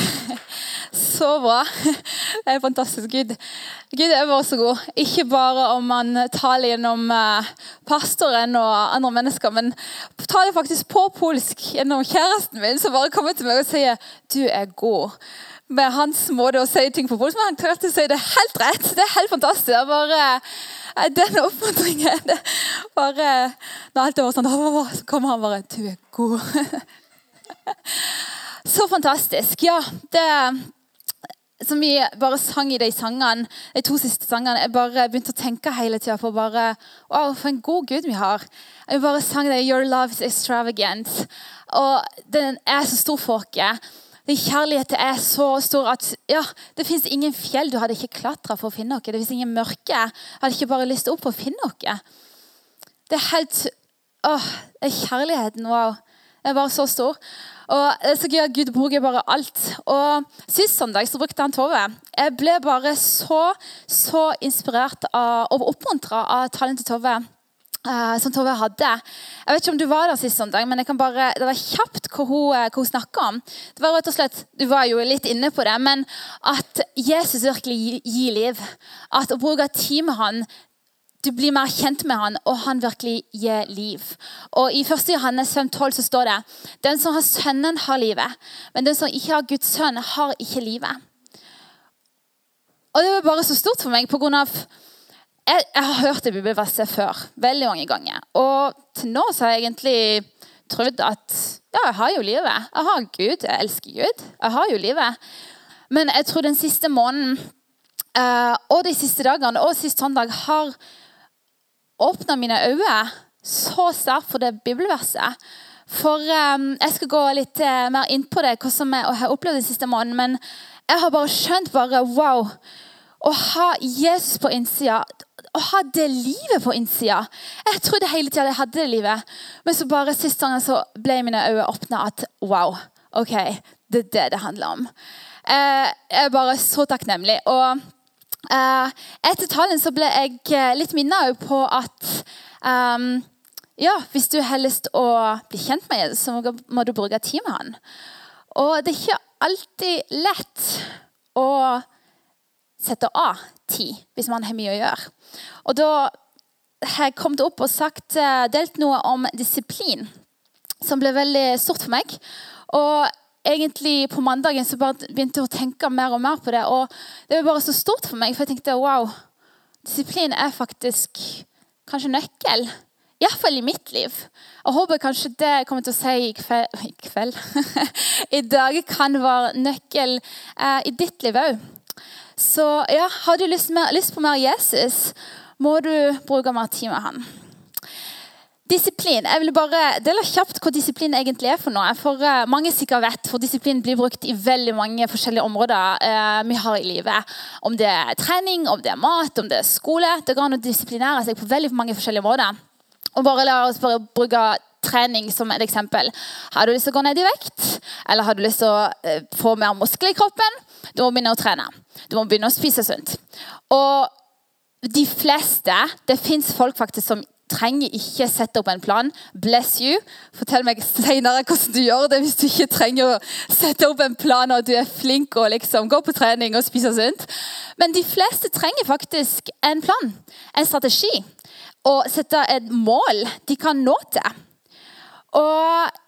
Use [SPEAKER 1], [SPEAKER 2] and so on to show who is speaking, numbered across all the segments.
[SPEAKER 1] Så bra. Det er fantastisk. Gud, Gud er bare så god. Ikke bare om han taler gjennom eh, pastoren og andre mennesker, men taler faktisk på polsk gjennom kjæresten min, som bare kommer til meg og sier 'du er god' med hans måte å si ting på polsk. Men han klarte å si det helt rett. Det er helt fantastisk. Er bare eh, Den oppmuntringen bare, Når alt var sånn, så kommer han bare 'Du er god'. Så fantastisk. Ja, det som vi bare sang i de sangene, de to siste sangene, jeg bare begynte å tenke hele tida på bare, wow, for en god Gud vi har. Jeg bare sang det 'Your love is extravagant'. Og den er så stor for oss. Din kjærlighet er så stor at ja, det fins ingen fjell du hadde ikke klatra for å finne oss. Det fins ingen mørke. Jeg hadde ikke bare lyst opp for å finne oss. Det er helt Åh, kjærligheten. Wow. Det var så stor. Og er så gøy at Gud bruker bare alt. Og Sist søndag så brukte han Tove. Jeg ble bare så, så inspirert av, og oppmuntra av talen til Tove. Uh, som Tove hadde. Jeg vet ikke om Du var der sist søndag, men jeg kan bare, det var kjapt hva hun, hva hun snakka om. Det var rett og slett, Du var jo litt inne på det, men at Jesus virkelig gir liv. At å bruke tid med han du blir mer kjent med han, og han virkelig gir liv. Og I 1. Johannes 5,12 så står det den som har Sønnen, har livet. Men den som ikke har Guds sønn, har ikke livet. Og Det var bare så stort for meg på grunn av jeg, jeg har hørt det bibelverset før. veldig mange ganger. Og til nå så har jeg egentlig trodd at ja, jeg har jo livet. Jeg har Gud. Jeg elsker Gud. Jeg har jo livet. Men jeg tror den siste måneden uh, og de siste dagene og sist søndag har åpna mine øyne så sterkt for det bibelverset. For um, Jeg skal gå litt uh, mer inn på det, hva som jeg har opplevd den siste måneden. Men jeg har bare skjønt bare, wow, å ha Jesus på innsida, å ha det livet på innsida Jeg trodde hele tida jeg hadde det livet, men så bare sist gang så ble mine øyne åpna at wow, ok, det er det det handler om. Uh, jeg er bare så takknemlig. og Eh, etter talen så ble jeg eh, litt minnet på at um, ja, hvis du har lyst å bli kjent med Jesus, så må du bruke tid med han. Og det er ikke alltid lett å sette av tid hvis man har mye å gjøre. Og da har jeg kommet opp og sagt, eh, delt noe om disiplin, som ble veldig stort for meg. Og egentlig på mandagen så bare begynte jeg å tenke mer og mer på det. Og det var bare så stort for meg, for jeg tenkte wow, disiplin er faktisk kanskje nøkkel. Iallfall i mitt liv. Jeg håper kanskje det jeg kommer til å si i kveld, i, kveld. I dag kan være nøkkel eh, i ditt liv òg. Så ja, har du lyst, mer, lyst på mer Jesus, må du bruke mer tid med han. Disiplin. Jeg vil bare dele kjapt hva disiplin egentlig er for noe. For uh, Mange sikkert vet, for disiplin blir brukt i veldig mange forskjellige områder uh, vi har i livet. Om det er trening, om det er mat, om det er skole. Det går an å disiplinere seg på veldig mange forskjellige måter. Og bare La oss bare bruke trening som et eksempel. Har du lyst til å gå ned i vekt, eller har du lyst til å uh, få mer muskler i kroppen, du må begynne å trene. Du må begynne å spise sunt. Og de fleste Det fins folk faktisk som trenger ikke sette opp en plan. Bless you. Fortell meg senere hvordan du gjør det hvis du ikke trenger å sette opp en plan og du er flink og liksom går på trening og spiser sunt. Men de fleste trenger faktisk en plan, en strategi, og sette et mål de kan nå til. Og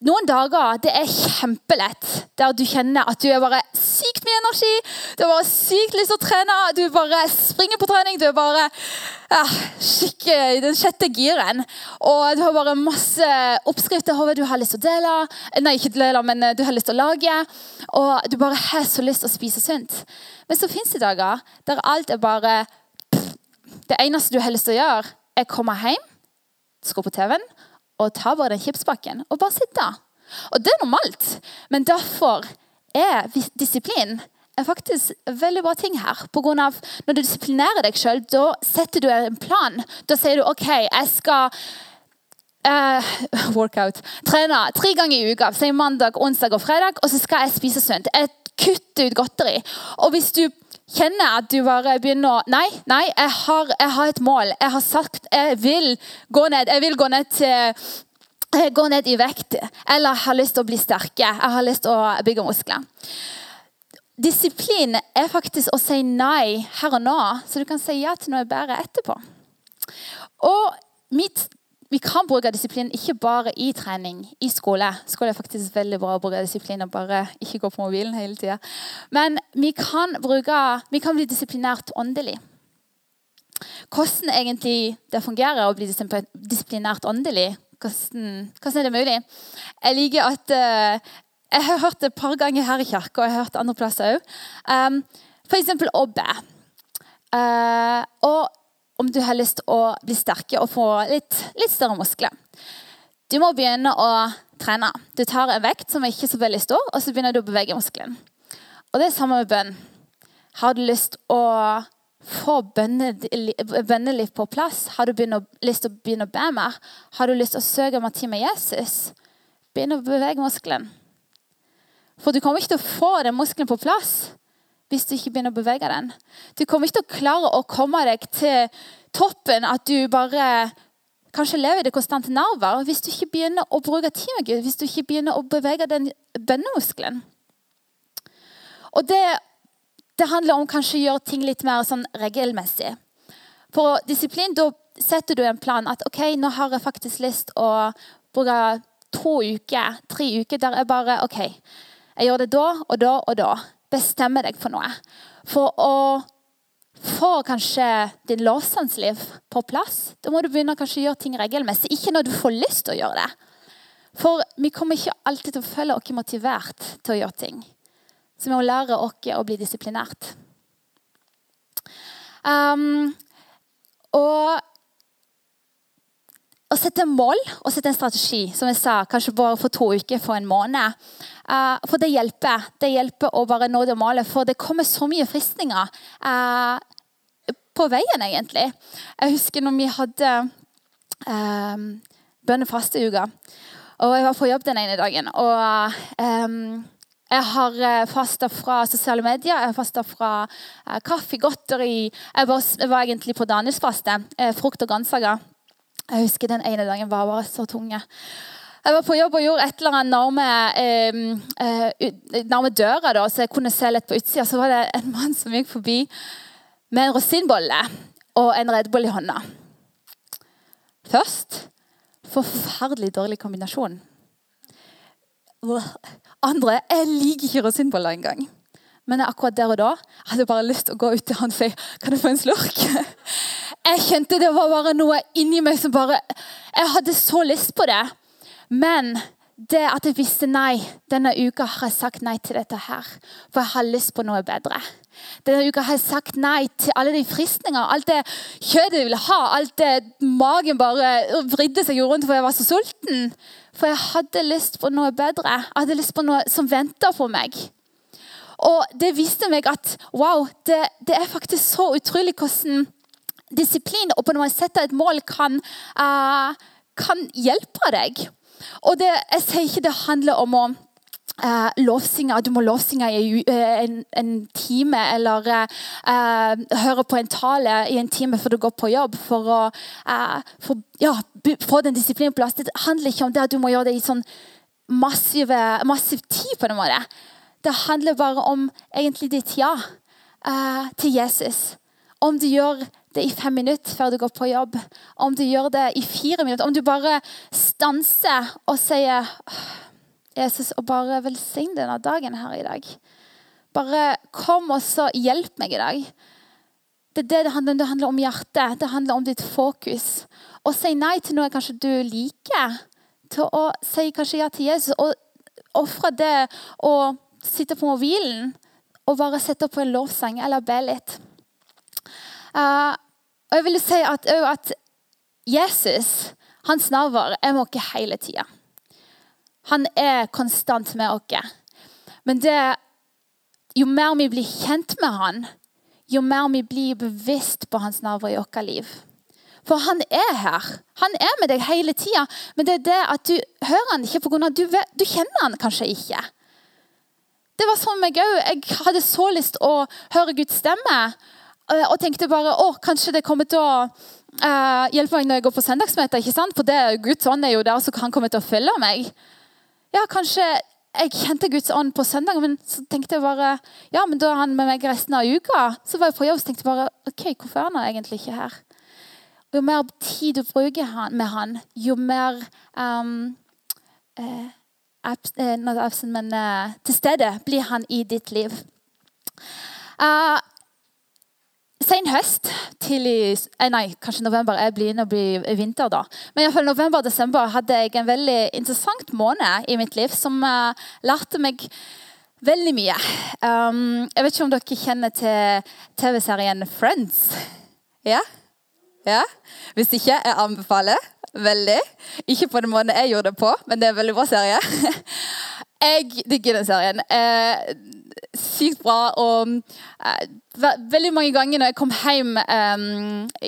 [SPEAKER 1] noen dager det er kjempelett, der du kjenner at du er bare sykt mye energi. Du har bare sykt lyst til å trene. Du bare springer på trening. Du er bare ja, skikkelig i den sjette giren. Og du har bare masse oppskrifter du har lyst til å dele. Nei, ikke dele, men eh, du har lyst til å lage. Og du bare har så lyst til å spise sunt. Men så fins det dager der alt er bare Det eneste du har lyst til å gjøre, er komme hjem, skru på TV-en og ta bare den chipspakken og bare sitte. Og det er normalt, men derfor er disiplin er faktisk veldig bra ting her. På grunn av Når du disiplinerer deg sjøl, da setter du en plan. Da sier du OK, jeg skal uh, workout. Trene tre ganger i uka. Si mandag, onsdag og fredag. Og så skal jeg spise sunt. Jeg kutter ut godteri. Og hvis du kjenner at du bare begynner å Nei, nei, jeg har, jeg har, et mål. Jeg har sagt jeg vil gå ned. Jeg vil gå ned til gå ned i vekt, eller har lyst til å bli sterke. Jeg har lyst til å bygge muskler. Disiplin er faktisk å si nei her og nå, så du kan si ja til noe bedre etterpå. Og mitt, vi kan bruke disiplin ikke bare i trening, i skole. Skole er faktisk veldig bra å bruke disiplin og bare ikke gå på mobilen hele tida. Men vi kan, bruke, vi kan bli disiplinert åndelig. Hvordan egentlig det fungerer å bli disiplinert åndelig, hvordan, hvordan er det mulig? Jeg liker at uh, Jeg har hørt det et par ganger her i kirka, og jeg har hørt andre plasser òg. Um, F.eks. å be. Uh, og om du har lyst til å bli sterke og få litt, litt, større muskler. Du må begynne å trene. Du tar en vekt som er ikke så veldig stor, og så begynner du å bevege muskelen. Og det er samme med bønn. Har du lyst til å få bønneliv på plass? Har du lyst til å begynne å be mer? Har du lyst til å søke om tid med Jesus? Begynn å bevege muskelen. For du kommer ikke til å få den muskelen på plass hvis du ikke begynner å bevege den. Du kommer ikke til å klare å komme deg til toppen, at du bare kanskje lever i det konstante nerver hvis du ikke begynner å bruke tid med Gud, hvis du ikke begynner å bevege den bønnemuskelen. Og det det handler om kanskje å gjøre ting litt mer sånn regelmessig. For disiplin, da setter du en plan at ok, nå har jeg faktisk lyst å bruke to uker, tre uker der jeg bare OK, jeg gjør det da og da og da. Bestemmer deg for noe. For å få kanskje din lovsangsliv på plass, da må du begynne å gjøre ting regelmessig. Ikke når du får lyst til å gjøre det. For vi kommer ikke alltid til å føle oss motivert til å gjøre ting. Så vi må lære oss å bli disiplinert. Um, og å sette mål og sette en strategi, som jeg sa, kanskje bare for to uker, for en måned. Uh, for det hjelper. Det hjelper å bare nå det målet, for det kommer så mye fristninger uh, på veien, egentlig. Jeg husker når vi hadde uh, bønnefasteuka, og jeg var på jobb den ene dagen. og um, jeg har eh, fasta fra sosiale medier, jeg har fasta fra eh, kaffe, godteri. Jeg var, jeg var egentlig på Danielsfaste. Eh, frukt og grønnsaker. Jeg husker den ene dagen var bare så tunge. Jeg var på jobb og gjorde et eller annet nærme, eh, nærme døra, da, så jeg kunne se litt på utsida. Så var det en mann som gikk forbi med en rosinbolle og en Red Bull i hånda. Først forferdelig dårlig kombinasjon. Andre jeg liker ikke rosinboller engang. Men akkurat der og da hadde jeg bare lyst til å gå ut til han og si kan jeg få en slurk. Jeg kjente det var bare noe inni meg som bare Jeg hadde så lyst på det. Men det at jeg visste nei Denne uka har jeg sagt nei til dette her. For jeg har lyst på noe bedre. Denne uka har jeg sagt nei til alle de fristninger. Alt det kjøttet jeg ville ha. Alt det magen bare vridde seg rundt for jeg var så sulten. For jeg hadde lyst på noe bedre. Jeg hadde lyst på noe som venter på meg. Og det viste meg at wow, det, det er faktisk så utrolig hvordan disiplin og på man setter et mål, kan, uh, kan hjelpe deg. Og det, Jeg sier ikke det handler om å Uh, du må lovsynge i uh, en, en, time, eller uh, høre på en tale i en time før du går på jobb for å for, ja, få den disiplinen på plass. Det handler ikke om det at du må gjøre det i sånn massiv, massiv tid. på en måte. Det handler bare om egentlig ditt ja til Jesus. Om du gjør det i fem minutter før du går på jobb, om du gjør det i fire minutter, om du bare stanser og sier Jesus, og bare velsign denne dagen her i dag. Bare kom og så hjelp meg i dag. Det det det handler. Det handler om hjertet. Det handler om ditt fokus. Å si nei til noe kanskje du liker, til å si kanskje ja til Jesus, og ofre det å sitte på mobilen og bare sette på en lovsang eller be litt. Uh, og jeg vil si at, at Jesus, hans nærvær, er med oss hele tida. Han er konstant med oss. Men det, jo mer vi blir kjent med han, jo mer vi blir bevisst på hans nærvær i vårt liv. For han er her. Han er med deg hele tida. Men det er det at du hører han ikke pga. Du, du kjenner han kanskje ikke. Det var sånn meg òg. Jeg hadde så lyst å høre Guds stemme. Eh, og tenkte bare å, kanskje det kommer til å uh, hjelpe meg når jeg går på søndagsmøte. ikke sant? For det, Guds ånd er jo der, så han kommer til å følge meg. Ja, kanskje jeg kjente Guds ånd på søndag, men så tenkte jeg bare ja, men da er han med meg resten av uka. Så var jeg på jobb og tenkte bare ok, hvorfor er han egentlig ikke her? Jo mer tid du bruker med han, jo mer um, eh, abs, eh, absent, men, eh, til stede blir han i ditt liv. Uh, Sen høst, tidlig eh, Nei, kanskje november. Jeg begynner å bli vinter da. Men i hvert fall november-desember hadde jeg en veldig interessant måned i mitt liv som uh, lærte meg veldig mye. Um, jeg vet ikke om dere kjenner til TV-serien Friends? Ja? ja? Hvis ikke, jeg anbefaler veldig. Ikke på den måten jeg gjorde det på, men det er en veldig bra serie. jeg digger den serien. Eh, sykt bra. Og uh, veldig mange ganger når jeg kom hjem eh,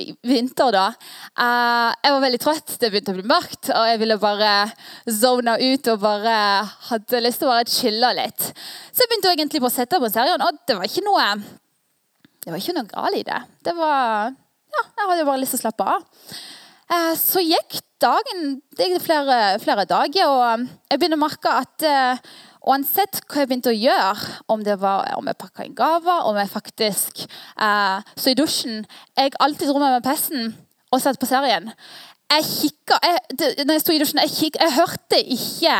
[SPEAKER 1] i vinter, da uh, Jeg var veldig trøtt, det begynte å bli mørkt, og jeg ville bare zone ut og bare hadde lyst til å bare chille litt. Så jeg begynte egentlig på å sette på serien, og det var ikke noe det var ikke noe galt i det. Det var Ja, jeg hadde bare lyst til å slappe av. Uh, så gikk dagen Det gikk flere, flere dager, og jeg begynte å merke at Uansett hva jeg begynte å gjøre, om det var om jeg pakka inn gaver, om jeg faktisk eh, så i dusjen Jeg alltid dro med meg PC-en og satt på serien. Jeg kikka Når jeg sto i dusjen, jeg, kikk, jeg hørte ikke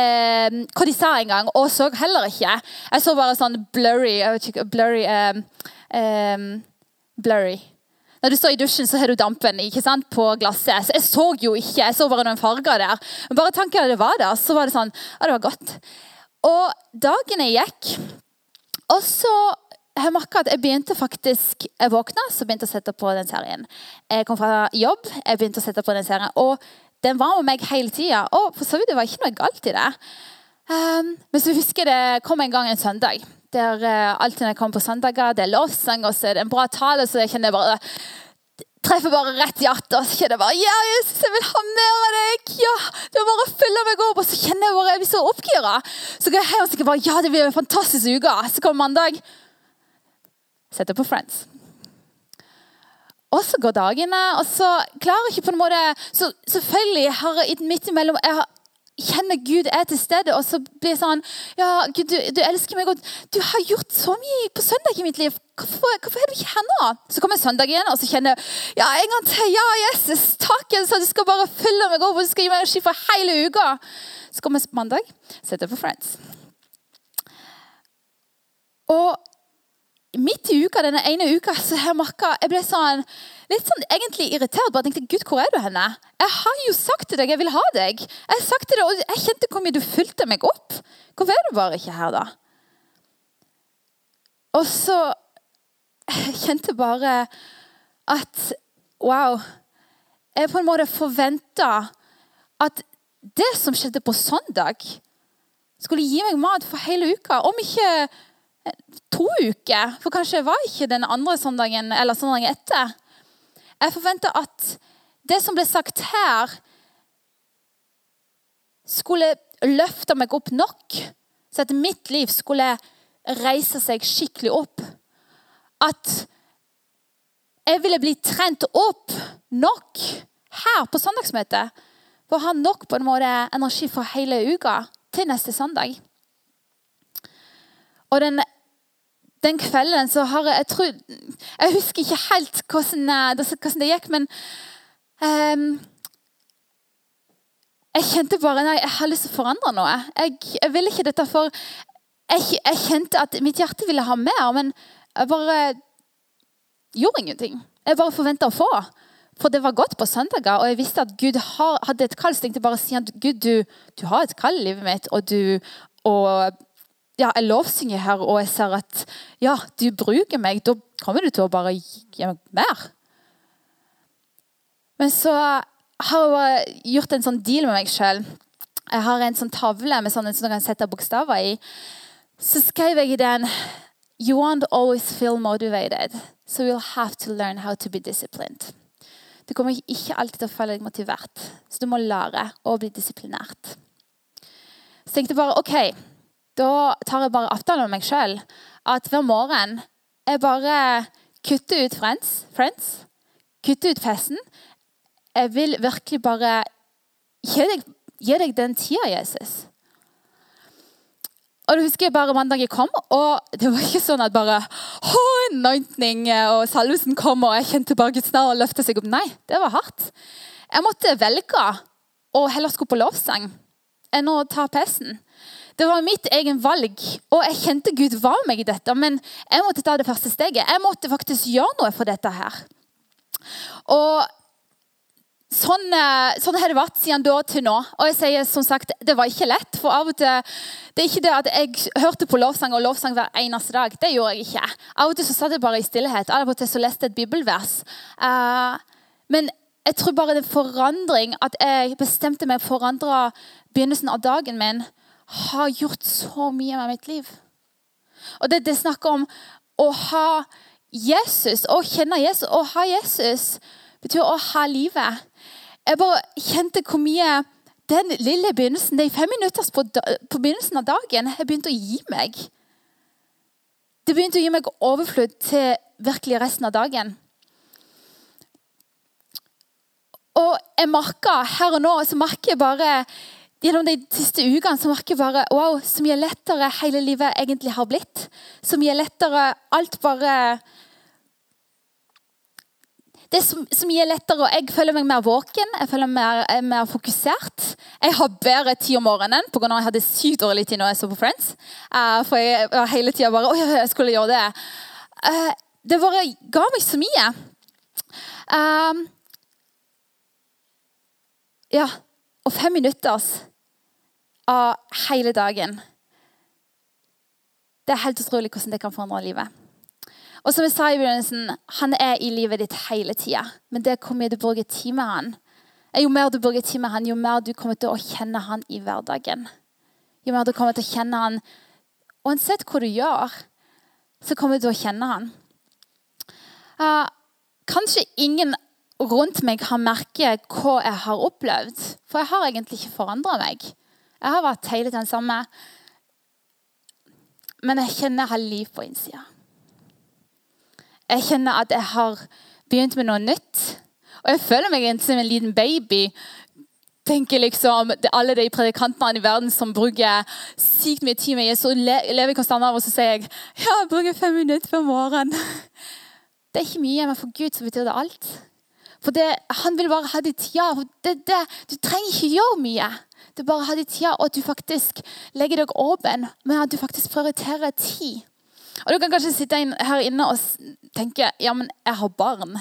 [SPEAKER 1] eh, hva de sa engang, og så heller ikke. Jeg så bare sånn blurry Blurry eh, eh, Blurry. Når du står i dusjen, så har du dampen på glasset. Så jeg så jo ikke. Jeg så bare noen farger der. Men bare tanken at det var der, så var det sånn Ja, det var godt. Og dagene gikk. Og så jeg merka at jeg begynte faktisk Jeg våkna så begynte jeg å sette på den serien. Jeg kom fra jobb, jeg begynte å sette på den serien. Og den var med meg hele tida. Og for så vidt det var ikke noe galt i det. Um, men så husker det kom en gang en søndag. Der uh, alltid når jeg kommer på søndager, det er lovsang og så er det en bra tale. Så jeg kjenner bare treffer bare rett hjertet. Og så kjenner jeg bare Ja, Jesus, jeg vil ha mer av deg! Ja, Du bare fylle meg opp. Og så kjenner jeg bare jeg blir så oppgira. Så går jeg hjem og tenker bare ja, det blir en fantastisk uke. Så kommer mandag. Setter på Friends. Og så går dagene, og så klarer jeg ikke på en måte Så selvfølgelig har jeg midt imellom jeg har, kjenner Gud er til stede, og så blir det sånn Ja, Gud, du, du elsker meg, og du har gjort så mye på søndag i mitt liv. Hvorfor, hvorfor er du ikke her nå? Så kommer søndag igjen, og så kjenner jeg ja, en gang til. Ja, Jesus, takk så du skal bare fylle meg og du skal gi meg energi for hele uka. Så kommer mandag, setter på Friends. Og midt i uka, denne ene uka så har jeg merka Jeg ble sånn, litt sånn egentlig irritert. bare tenkte, Gud, hvor er du henne? Jeg har jo sagt til deg jeg vil ha deg. Jeg har sagt til deg, og jeg kjente hvor mye du fulgte meg opp. Hvorfor er du bare ikke her, da? Og så jeg kjente bare at Wow. Jeg på en måte forventa at det som skjedde på søndag, skulle gi meg mat for hele uka. Om ikke to uker, for kanskje var ikke den andre søndagen eller søndagen etter. Jeg forventa at det som ble sagt her, skulle løfte meg opp nok, så at mitt liv skulle reise seg skikkelig opp. At jeg ville bli trent opp nok her på søndagsmøtet for å ha nok på en måte energi for hele uka til neste søndag. Og den den kvelden så har jeg Jeg, tror, jeg husker ikke helt hvordan, hvordan det gikk, men um, jeg kjente bare nei, jeg har lyst til å forandre noe. Jeg, jeg ville ikke dette for jeg, jeg, kjente at mitt hjerte ville ha mer, men jeg bare gjorde ingenting. Jeg bare forventa å få. For det var godt på søndager, og jeg visste at Gud har, hadde et kall. Så tenkte jeg bare å si at Gud, du, du har et kall i livet mitt, og, du, og ja, jeg lovsynger her, og jeg ser at ja, du bruker meg, da kommer du til å bare gi meg mer. Men så har jeg gjort en sånn deal med meg sjøl. Jeg har en sånn tavle med sånn, som du kan sette bokstaver i. Så skrev jeg i den You won't always feel motivated, so you'll have to learn how to be disciplined. Du kommer ikke alltid til å føle deg motivert, så du må lære å bli disiplinert. Så tenkte jeg bare OK, da tar jeg bare avtale med meg sjøl at hver morgen jeg bare kutter ut Friends, friends kutter ut festen. Jeg vil virkelig bare gi deg, gi deg den tida, Jesus. Og du husker bare jeg kom, og det var ikke sånn at bare anointing og salvelsen kom, og jeg kjente bare Guds navn løfte seg opp. Nei, det var hardt. Jeg måtte velge å heller skulle på lovsang enn å ta pesten. Det var mitt egen valg, og jeg kjente Gud var meg i dette. Men jeg måtte ta det første steget. Jeg måtte faktisk gjøre noe for dette her. Og sånn, eh, sånn, har det vært siden da til nå. Og jeg sier som sagt, det var ikke lett. For av og til Det er ikke det at jeg hørte på lovsang og lovsang hver eneste dag. Det gjorde jeg ikke. Av og til så satt jeg bare i stillhet. Av og til så leste jeg et bibelvers. Uh, men jeg tror bare det er forandring, at jeg bestemte meg for å forandre begynnelsen av dagen min, har gjort så mye med mitt liv. Og det, det snakker om å ha Jesus, å kjenne Jesus. Å ha Jesus betyr å ha livet. Jeg bare kjente hvor mye den lille begynnelsen, de fem minutter på, på begynnelsen av dagen, har begynt å gi meg. Det begynte å gi meg overflod til virkelig resten av dagen. Og jeg merker her og nå så merker jeg bare Gjennom de siste ukene så merker jeg bare wow, så mye lettere hele livet egentlig har blitt. Så mye lettere alt bare det er så, mye lettere, og Jeg føler meg mer våken, jeg føler meg mer, mer fokusert. Jeg har bedre tid om morgenen pga. jeg hadde sykt dårlig tid når jeg så på Friends. Uh, for jeg var hele tida bare Oi, jeg skulle gjøre det. Uh, det bare ga meg så mye. Uh, ja. Og fem minutter av hele dagen. Det er helt utrolig hvordan det kan forandre livet. Og som jeg sa i begynnelsen, han er i livet ditt hele tida. Men det hvor mye du bruker tid med han, jo mer du bruker tid med han, jo mer du kommer til å kjenne han i hverdagen. Jo mer du kommer til å kjenne han Uansett hva du gjør, så kommer du til å kjenne han. Uh, kanskje ingen rundt meg har merket hva jeg har opplevd. For jeg har egentlig ikke forandra meg. Jeg har vært hele den samme. Men jeg kjenner jeg har liv på innsida. Jeg kjenner at jeg har begynt med noe nytt. Og jeg føler meg som en liten baby. tenker liksom, Alle de predikantene i verden som bruker sykt mye tid med Jesus, lever konstant av, og så sier jeg ja, jeg bruker fem minutter på morgenen. Det er ikke mye, men for Gud så betyr det alt. For det, Han vil bare ha de tida. Det, det, du trenger ikke gjøre mye. Er bare har de tida, og at du faktisk legger deg åpen, men at du faktisk prioriterer tid. Og Du kan kanskje sitte her inne og tenke ja, men jeg har barn.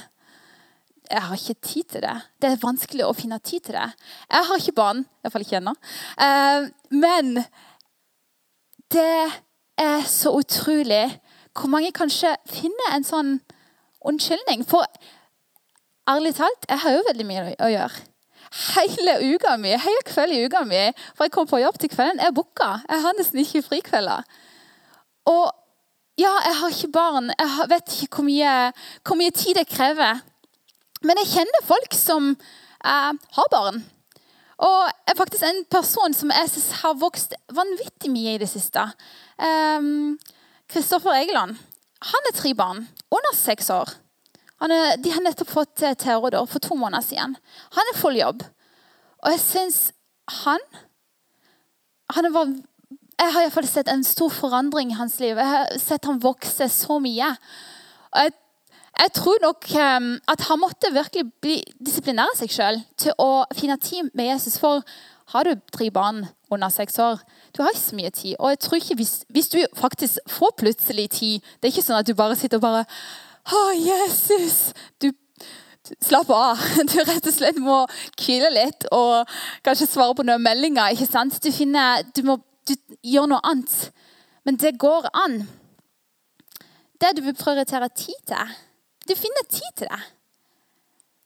[SPEAKER 1] Jeg har ikke tid til det. Det er vanskelig å finne tid til det. Jeg har ikke barn, iallfall ikke ennå. Uh, men det er så utrolig hvor mange kanskje finner en sånn unnskyldning. For ærlig talt, jeg har jo veldig mye å gjøre. Hele uka mi, hele kvelden i uka mi, for jeg kom på jobb til kvelden, er booka. Jeg har nesten ikke frikvelder. Og ja, jeg har ikke barn. Jeg vet ikke hvor mye, hvor mye tid det krever. Men jeg kjenner folk som eh, har barn. Og er faktisk en person som jeg synes har vokst vanvittig mye i det siste. Kristoffer um, Egeland. Han er tre barn, under seks år. Er, de har nettopp fått eh, Theodor for to måneder siden. Han er full jobb. Og jeg syns han Han var jeg har i fall sett en stor forandring i hans liv. Jeg har sett han vokse så mye. Og jeg, jeg tror nok um, at han måtte virkelig bli, disiplinere seg sjøl til å finne tid med Jesus. For har du tre barn under seks år, du har ikke så mye tid. Og jeg tror ikke hvis, hvis du faktisk får plutselig tid Det er ikke sånn at du bare sitter og bare Å, Jesus! Du Slapp av. Du rett og slett må hvile litt og kanskje svare på noen meldinger. ikke sant? Du, finner, du må du gjør noe annet. Men det går an. Det du vil prioritere tid til. Du finner tid til det.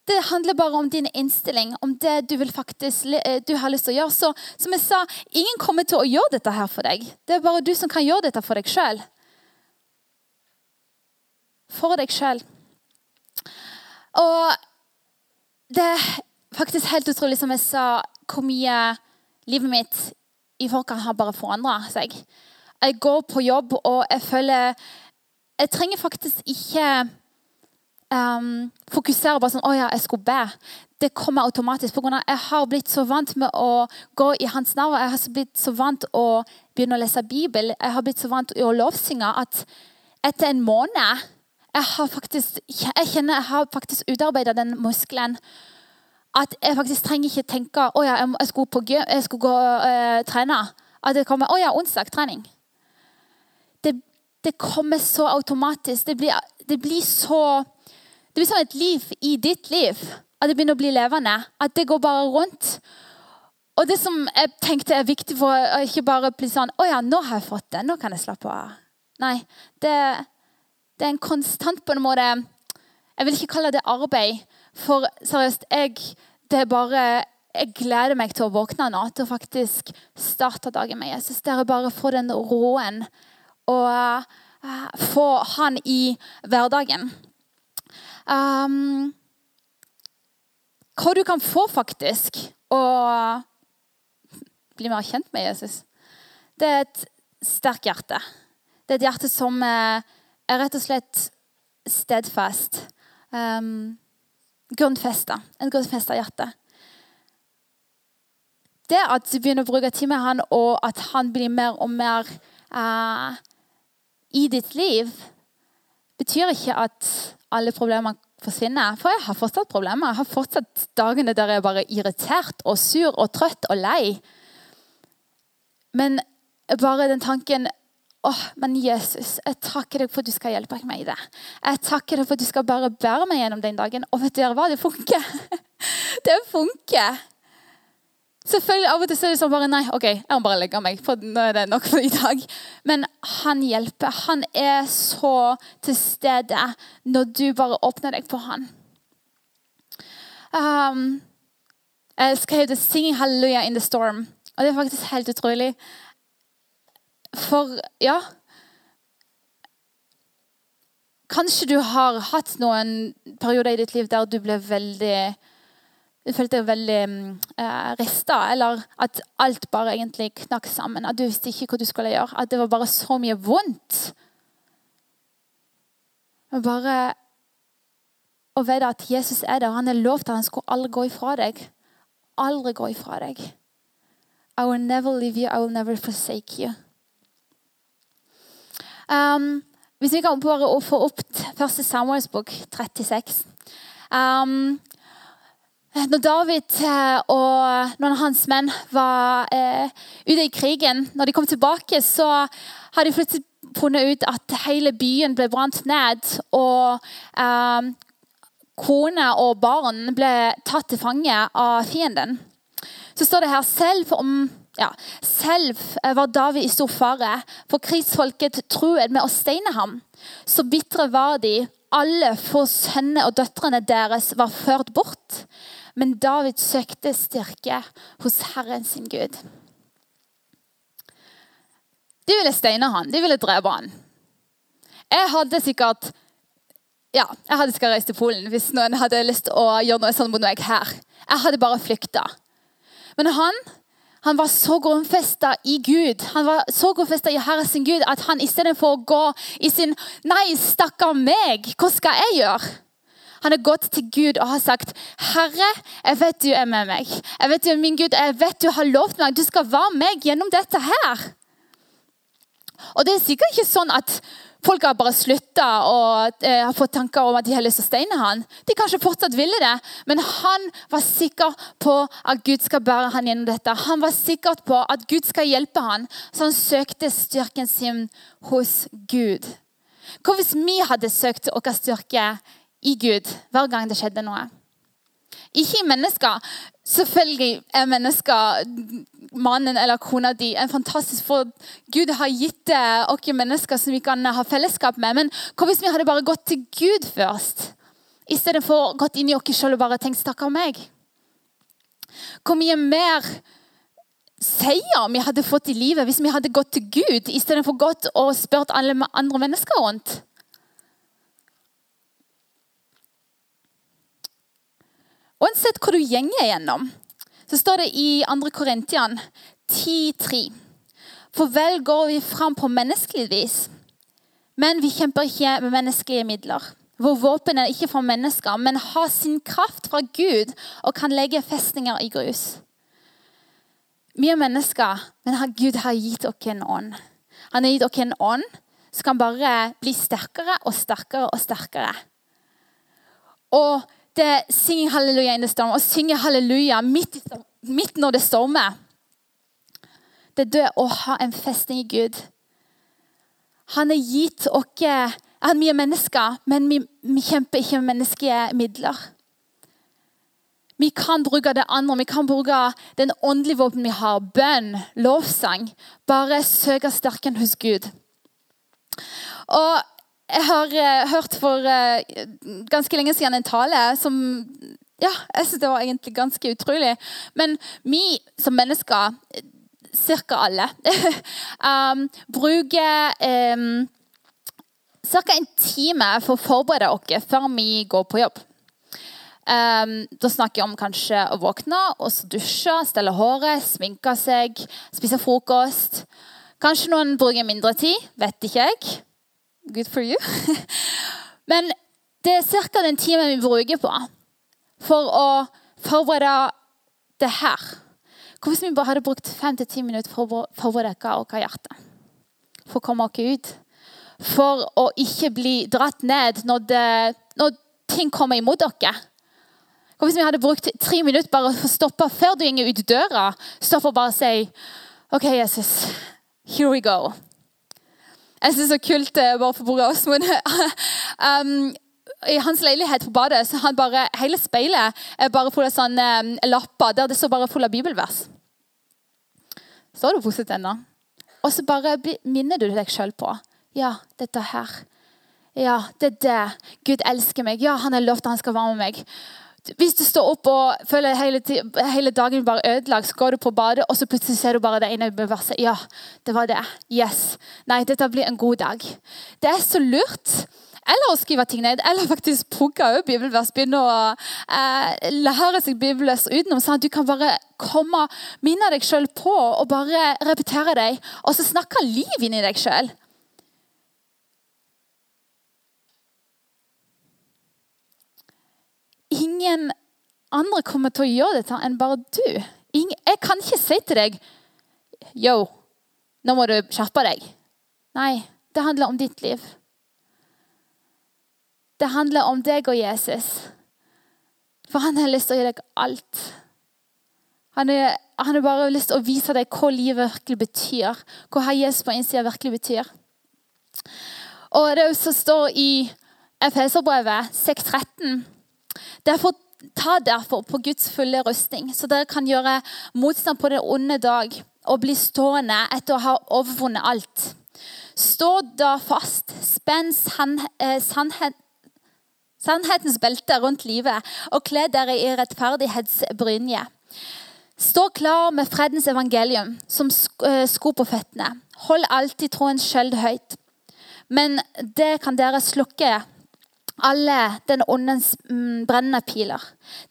[SPEAKER 1] Det handler bare om din innstilling, om det du, faktisk, eh, du har lyst til å gjøre. Så som jeg sa, ingen kommer til å gjøre dette her for deg. Det er bare du som kan gjøre dette for deg sjøl. For deg sjøl. Og det er faktisk helt utrolig, som jeg sa, hvor mye livet mitt i forkant har bare forandra seg. Jeg går på jobb, og jeg føler Jeg trenger faktisk ikke um, fokusere bare sånn Å ja, jeg skulle be. Det kommer automatisk. På grunn av jeg har blitt så vant med å gå i hans navn. Jeg har blitt så vant å begynne å lese Bibel. Jeg har blitt så vant å lovsynge at etter en måned jeg har faktisk, jeg kjenner jeg har faktisk utarbeida den muskelen. At jeg faktisk trenger ikke tenke å ja, jeg skulle, på, jeg skulle gå og uh, trene. At det kommer å ja, onsdag trening. Det, det kommer så automatisk. Det blir, det blir så Det blir som et liv i ditt liv. At det begynner å bli levende. At det går bare rundt. Og det som jeg tenkte er viktig for å ikke bare bli sånn Å ja, nå har jeg fått det. Nå kan jeg slappe av. Nei. Det, det er en konstant på en måte Jeg vil ikke kalle det arbeid. For seriøst, jeg, det er bare jeg gleder meg til å våkne nå, til å faktisk starte dagen med Jesus. Det er bare å få den roen og uh, få han i hverdagen. Um, hva du kan få, faktisk, og bli mer kjent med Jesus, det er et sterkt hjerte. Det er et hjerte som er rett og slett stedfast. Um, grunnfesta. En grunnfesta hjerte. Det at du begynner å bruke tid med han, og at han blir mer og mer uh, i ditt liv, betyr ikke at alle problemer forsvinner. For jeg har fortsatt problemer. Jeg har fortsatt dagene der jeg er bare irritert og sur og trøtt og lei. Men bare den tanken Åh, oh, men Jesus, jeg takker deg for at du skal hjelpe meg i det. Jeg takker deg for at du skal bare bære meg gjennom den dagen. Og vet dere hva? Det funker. Det funker. Selvfølgelig Av og til er det sånn bare Nei, OK, jeg må bare legge meg, for nå er det nok for i dag. Men han hjelper. Han er så til stede når du bare åpner deg for han. Um, jeg skrev det 'Singing Hallelujah in the Storm'. Og det er faktisk helt utrolig. For ja Kanskje du har hatt noen perioder i ditt liv der du ble veldig du følte deg veldig eh, rista, eller at alt bare egentlig knakk sammen. At du visste ikke hva du skulle gjøre. At det var bare så mye vondt. Men bare å vite at Jesus er der. Han har lovt at han skulle aldri gå ifra deg. Aldri gå ifra deg. I will never leave you, I will never forsake you. Um, hvis vi kan bare få opp første Samuels bok, 36 um, når David eh, og noen av hans menn var eh, ute i krigen, når de kom tilbake, så har de plutselig funnet ut at hele byen ble brant ned. Og eh, kone og barn ble tatt til fange av fienden. Så står det her selv om ja, selv var David i stor fare, for krigsfolket truet med å steine ham. Så bitre var de. Alle for sønnene og døtrene deres var ført bort. Men David søkte styrke hos Herren sin Gud. De ville steine han, de ville drepe han. Jeg hadde sikkert ja, jeg hadde sikkert reist til Polen hvis noen hadde lyst til å gjøre noe sånt mot meg her. Jeg hadde bare flykta. Men han han var så grunnfesta i Gud, han var så grunnfesta i Herre sin Gud at han istedenfor å gå i sin Nei, stakkar meg, hva skal jeg gjøre? Han har gått til Gud og har sagt, 'Herre, jeg vet du er med meg.' 'Jeg vet du er min Gud, jeg vet du har lovt meg. Du skal være meg gjennom dette her.' Og det er sikkert ikke sånn at folk har bare slutta og eh, har fått tanker om at de har lyst til å steine han. De kanskje fortsatt ville det, men han var sikker på at Gud skal bære han gjennom dette. Han var sikker på at Gud skal hjelpe han, så han søkte styrken sin hos Gud. Hva hvis vi hadde søkt vår styrke i Gud hver gang det skjedde noe. Ikke i mennesker. Selvfølgelig er mennesker, mannen eller kona di, en fantastisk For Gud har gitt oss mennesker som vi kan ha fellesskap med. Men hva hvis vi hadde bare gått til Gud først? I stedet for gått inn i oss selv og bare tenkt 'stakkar meg'? Hvor mye mer seier vi hadde fått i livet hvis vi hadde gått til Gud istedenfor gått og spurt alle andre mennesker rundt? Uansett hva du gjenger gjennom, så står det i 2. Korintian 10,3. For vel går vi fram på menneskelig vis, men vi kjemper ikke med menneskelige midler. hvor våpen er ikke fra mennesker, men har sin kraft fra Gud og kan legge festninger i grus. Vi er mennesker, men Gud har gitt oss en ånd. Han har gitt oss en ånd som kan bare bli sterkere og sterkere og sterkere. Og det synger halleluja in the storm, og synger halleluja midt, midt når det stormer. Det er det å ha en festning i Gud. Han er gitt oss Vi er mennesker, men vi, vi kjemper ikke med menneskelige midler. Vi kan bruke det andre, vi kan bruke den åndelige våpen vi har. Bønn, lovsang. Bare søke styrken hos Gud. Og jeg har uh, hørt for uh, ganske lenge siden en tale som ja, jeg synes det var egentlig ganske utrolig. Men vi som mennesker, ca. alle, um, bruker um, ca. en time for å forberede oss før vi går på jobb. Um, da snakker jeg om kanskje å våkne, og så dusje, stelle håret, sminke seg, spise frokost. Kanskje noen bruker mindre tid, vet ikke jeg. Good for you. Men det er ca. den timen vi bruker på for å forberede det her. Hva hvis vi bare hadde brukt fem til ti minutter for å forberede vårt hjerte? For å komme oss ut. For å ikke bli dratt ned når, det, når ting kommer imot dere. Hva hvis vi hadde brukt tre minutter bare for å stoppe før du går ut døra? Stopp og bare si OK, Jesus, here we go. Jeg syns det er så kult eh, bare for Bore Åsmund. um, I hans leilighet på badet så han bare, hele speilet er bare full av sånne um, lapper der det står bare full av bibelvers. Står du positivt ennå? Og så bare minner du deg sjøl på Ja, dette her. Ja, det er det. Gud elsker meg. Ja, han har lovt at han skal være med meg. Hvis du står opp og føler hele, hele dagen bare ødelagt, så går du på badet, og så plutselig ser du bare det ene verset. Ja, det var det. Yes. Nei, dette blir en god dag. Det er så lurt. Eller å skrive ting ned, eller faktisk pugge opp bibelvers. Begynne å eh, lære seg bibelvers utenom, sånn at du kan bare komme, minne deg sjøl på og bare repetere deg. Og så snakke liv inn i deg sjøl. Ingen andre kommer til å gjøre dette enn bare du. jeg kan ikke si til deg Yo, nå må du skjerpe deg. Nei, det handler om ditt liv. Det handler om deg og Jesus. For han har lyst til å gi deg alt. Han har bare lyst til å vise deg hva livet virkelig betyr. Hva har Jesus på innsida virkelig betyr. Og det som står i Efeserbrevet 613 Derfor, ta derfor på Guds fulle rustning, så dere kan gjøre motstand på den onde dag og bli stående etter å ha overvunnet alt. Stå da fast, spenn eh, sannhet, sannhetens belte rundt livet og kle dere i rettferdighetsbrynje. Stå klar med fredens evangelium som eh, sko på føttene. Hold alltid troens skjøld høyt. Men det kan dere slukke alle den åndens mm, brennende piler.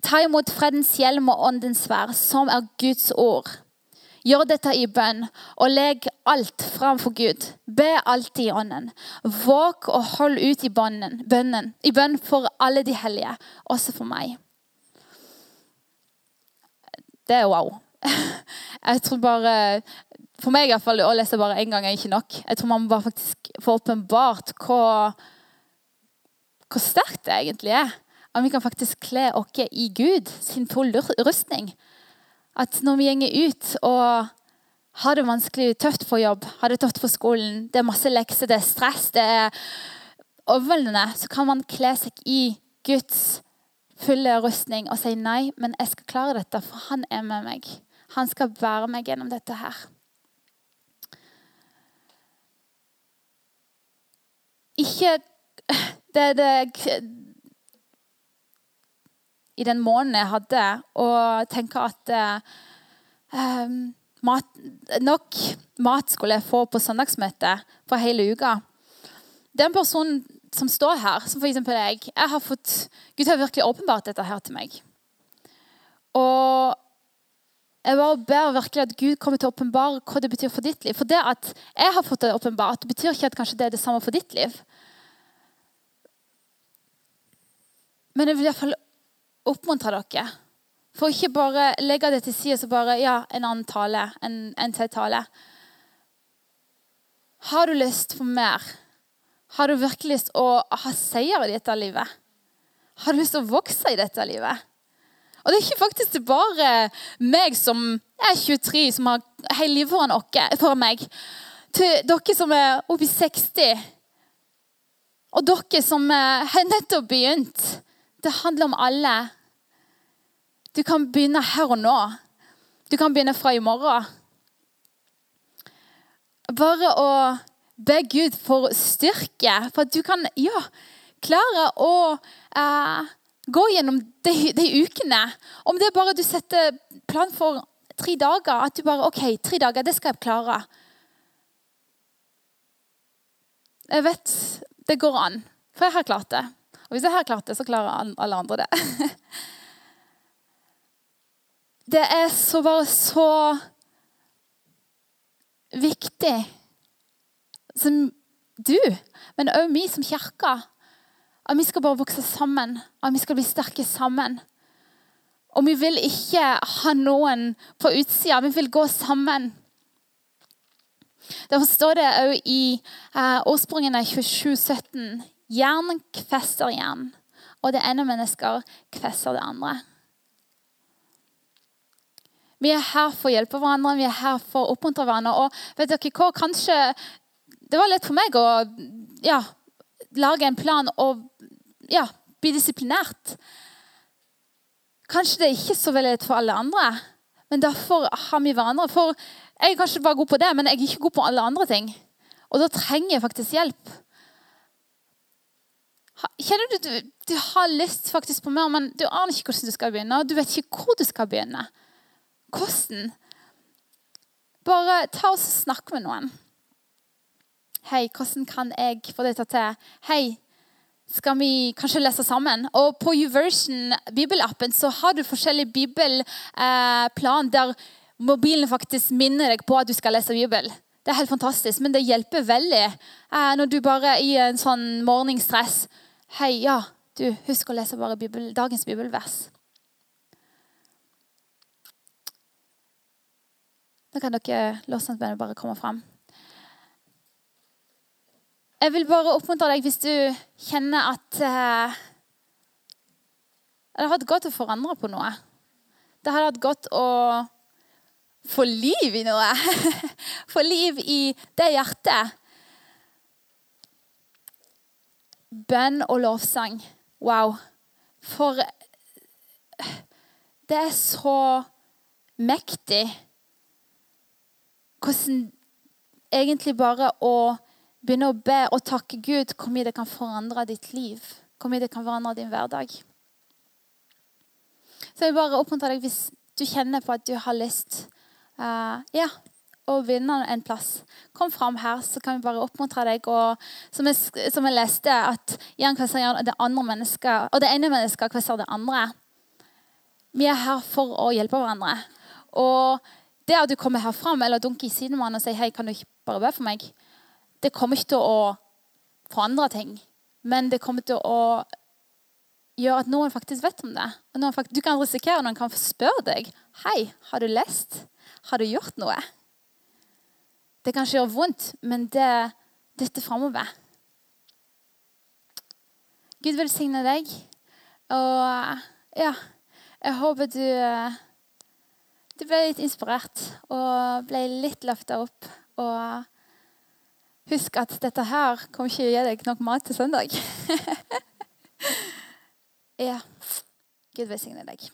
[SPEAKER 1] Ta imot fredens hjelm og åndens sverd, som er Guds ord. Gjør dette i bønn, og legg alt framfor Gud. Be alltid i ånden. Våg og hold ut i bønnen, bønnen, i bønn for alle de hellige, også for meg. Det er wow. Jeg tror bare For meg i hvert fall, å lese bare én gang er ikke nok. Jeg tror man bare faktisk får åpenbart hva hvor sterkt det egentlig er. At vi kan faktisk kle oss i Gud sin full rustning. At når vi går ut og har det vanskelig, tøft på jobb, har det tøft på skolen, det er masse lekser, det er stress, det er overveldende, så kan man kle seg i Guds fulle rustning og si nei, men jeg skal klare dette, for han er med meg. Han skal bære meg gjennom dette her. Ikke det, det I den måneden jeg hadde, å tenke at eh, mat, nok mat skulle jeg få på søndagsmøtet for hele uka. Den personen som står her, som f.eks. jeg, jeg har fått, Gud har virkelig åpenbart dette her til meg. Og jeg bare ber virkelig at Gud kommer til å åpenbare hva det betyr for ditt liv. For det at jeg har fått det åpenbart, betyr ikke at kanskje det er det samme for ditt liv. Men jeg vil iallfall oppmuntre dere. For ikke bare legge det til side og bare ja, en annen tale, en, en til tale. Har du lyst på mer? Har du virkelig lyst å ha seier i dette livet? Har du lyst til å vokse i dette livet? Og det er ikke faktisk bare meg som er 23, som har hele livet foran, for meg. Til dere som er oppi 60, og dere som har nettopp begynt. Det handler om alle. Du kan begynne her og nå. Du kan begynne fra i morgen. Bare å be Gud for styrke, for at du kan ja, klare å eh, gå gjennom de, de, ukene. Om det er bare du setter plan for tre dager, at du bare OK, tre dager, det skal jeg klare. Jeg vet det går an, for jeg har klart det. Og hvis jeg har klart det, så klarer alle andre det. Det er så bare så viktig som du, men òg vi som kirke at vi skal bare vokse sammen, at vi skal bli sterke sammen. Og vi vil ikke ha noen på utsida, vi vil gå sammen. Derfor står det òg i eh, årsprungene 2717 Jern kvesser jern, og det ene mennesker kvesser det andre. Vi er her for å hjelpe hverandre, vi er her for å oppmuntre hverandre. Og vet dere hva, kanskje Det var lett for meg å ja, lage en plan og ja, bli disiplinert. Kanskje det er ikke så veldig lett for alle andre, men derfor har vi hverandre. For jeg er kanskje bare god på det, men jeg er ikke god på alle andre ting. Og da trenger jeg faktisk hjelp. Kjenner du du, du har lyst faktisk på mer, men du aner ikke hvordan du skal begynne, og du vet ikke hvor du skal begynne? Hvordan? Bare ta oss og snakk med noen. Hei, hvordan kan jeg få dette til? Hei, skal vi kanskje lese sammen? Og På Uversion, bibelappen, så har du forskjellig bibelplan der mobilen faktisk minner deg på at du skal lese Bibel. Det er helt fantastisk, men det hjelper veldig eh, når du bare er i en sånn morgenstress Hei, ja, du, husk å lese bare Bibel, dagens bibelvers. Nå kan dere låsene, bare komme fram. Jeg vil bare oppmuntre deg hvis du kjenner at eh, det hadde vært godt å forandre på noe. Det hadde hatt godt å få liv i noe. få liv i det hjertet. Bønn og lovsang. Wow. For det er så mektig hvordan egentlig bare å begynne å be og takke Gud hvor mye det kan forandre ditt liv. Hvor mye det kan forandre din hverdag. Så jeg vil bare oppmuntre deg hvis du kjenner på at du har lyst uh, ja, å vinne en plass. Kom fram her, så kan vi bare oppmuntre deg. Og som jeg, som jeg leste, at kvesser jern, det andre mennesket, og det ene mennesket kvasser det andre. Vi er her for å hjelpe hverandre. Og det at du kommer her fram eller dunker i siden med og sier hei, kan du ikke bare be for meg, det kommer ikke til å forandre ting. Men det kommer til å gjøre at noen faktisk vet om det. Faktisk, du kan risikere at noen kan spørre deg hei, har du lest. Har du gjort noe? Det kan ikke gjøre vondt, men det dytter framover. Gud velsigne deg. Og ja, jeg håper du du ble litt inspirert og ble litt løfta opp. Og husk at dette her kommer ikke til å gi deg nok mat til søndag. ja. Gud velsigne deg.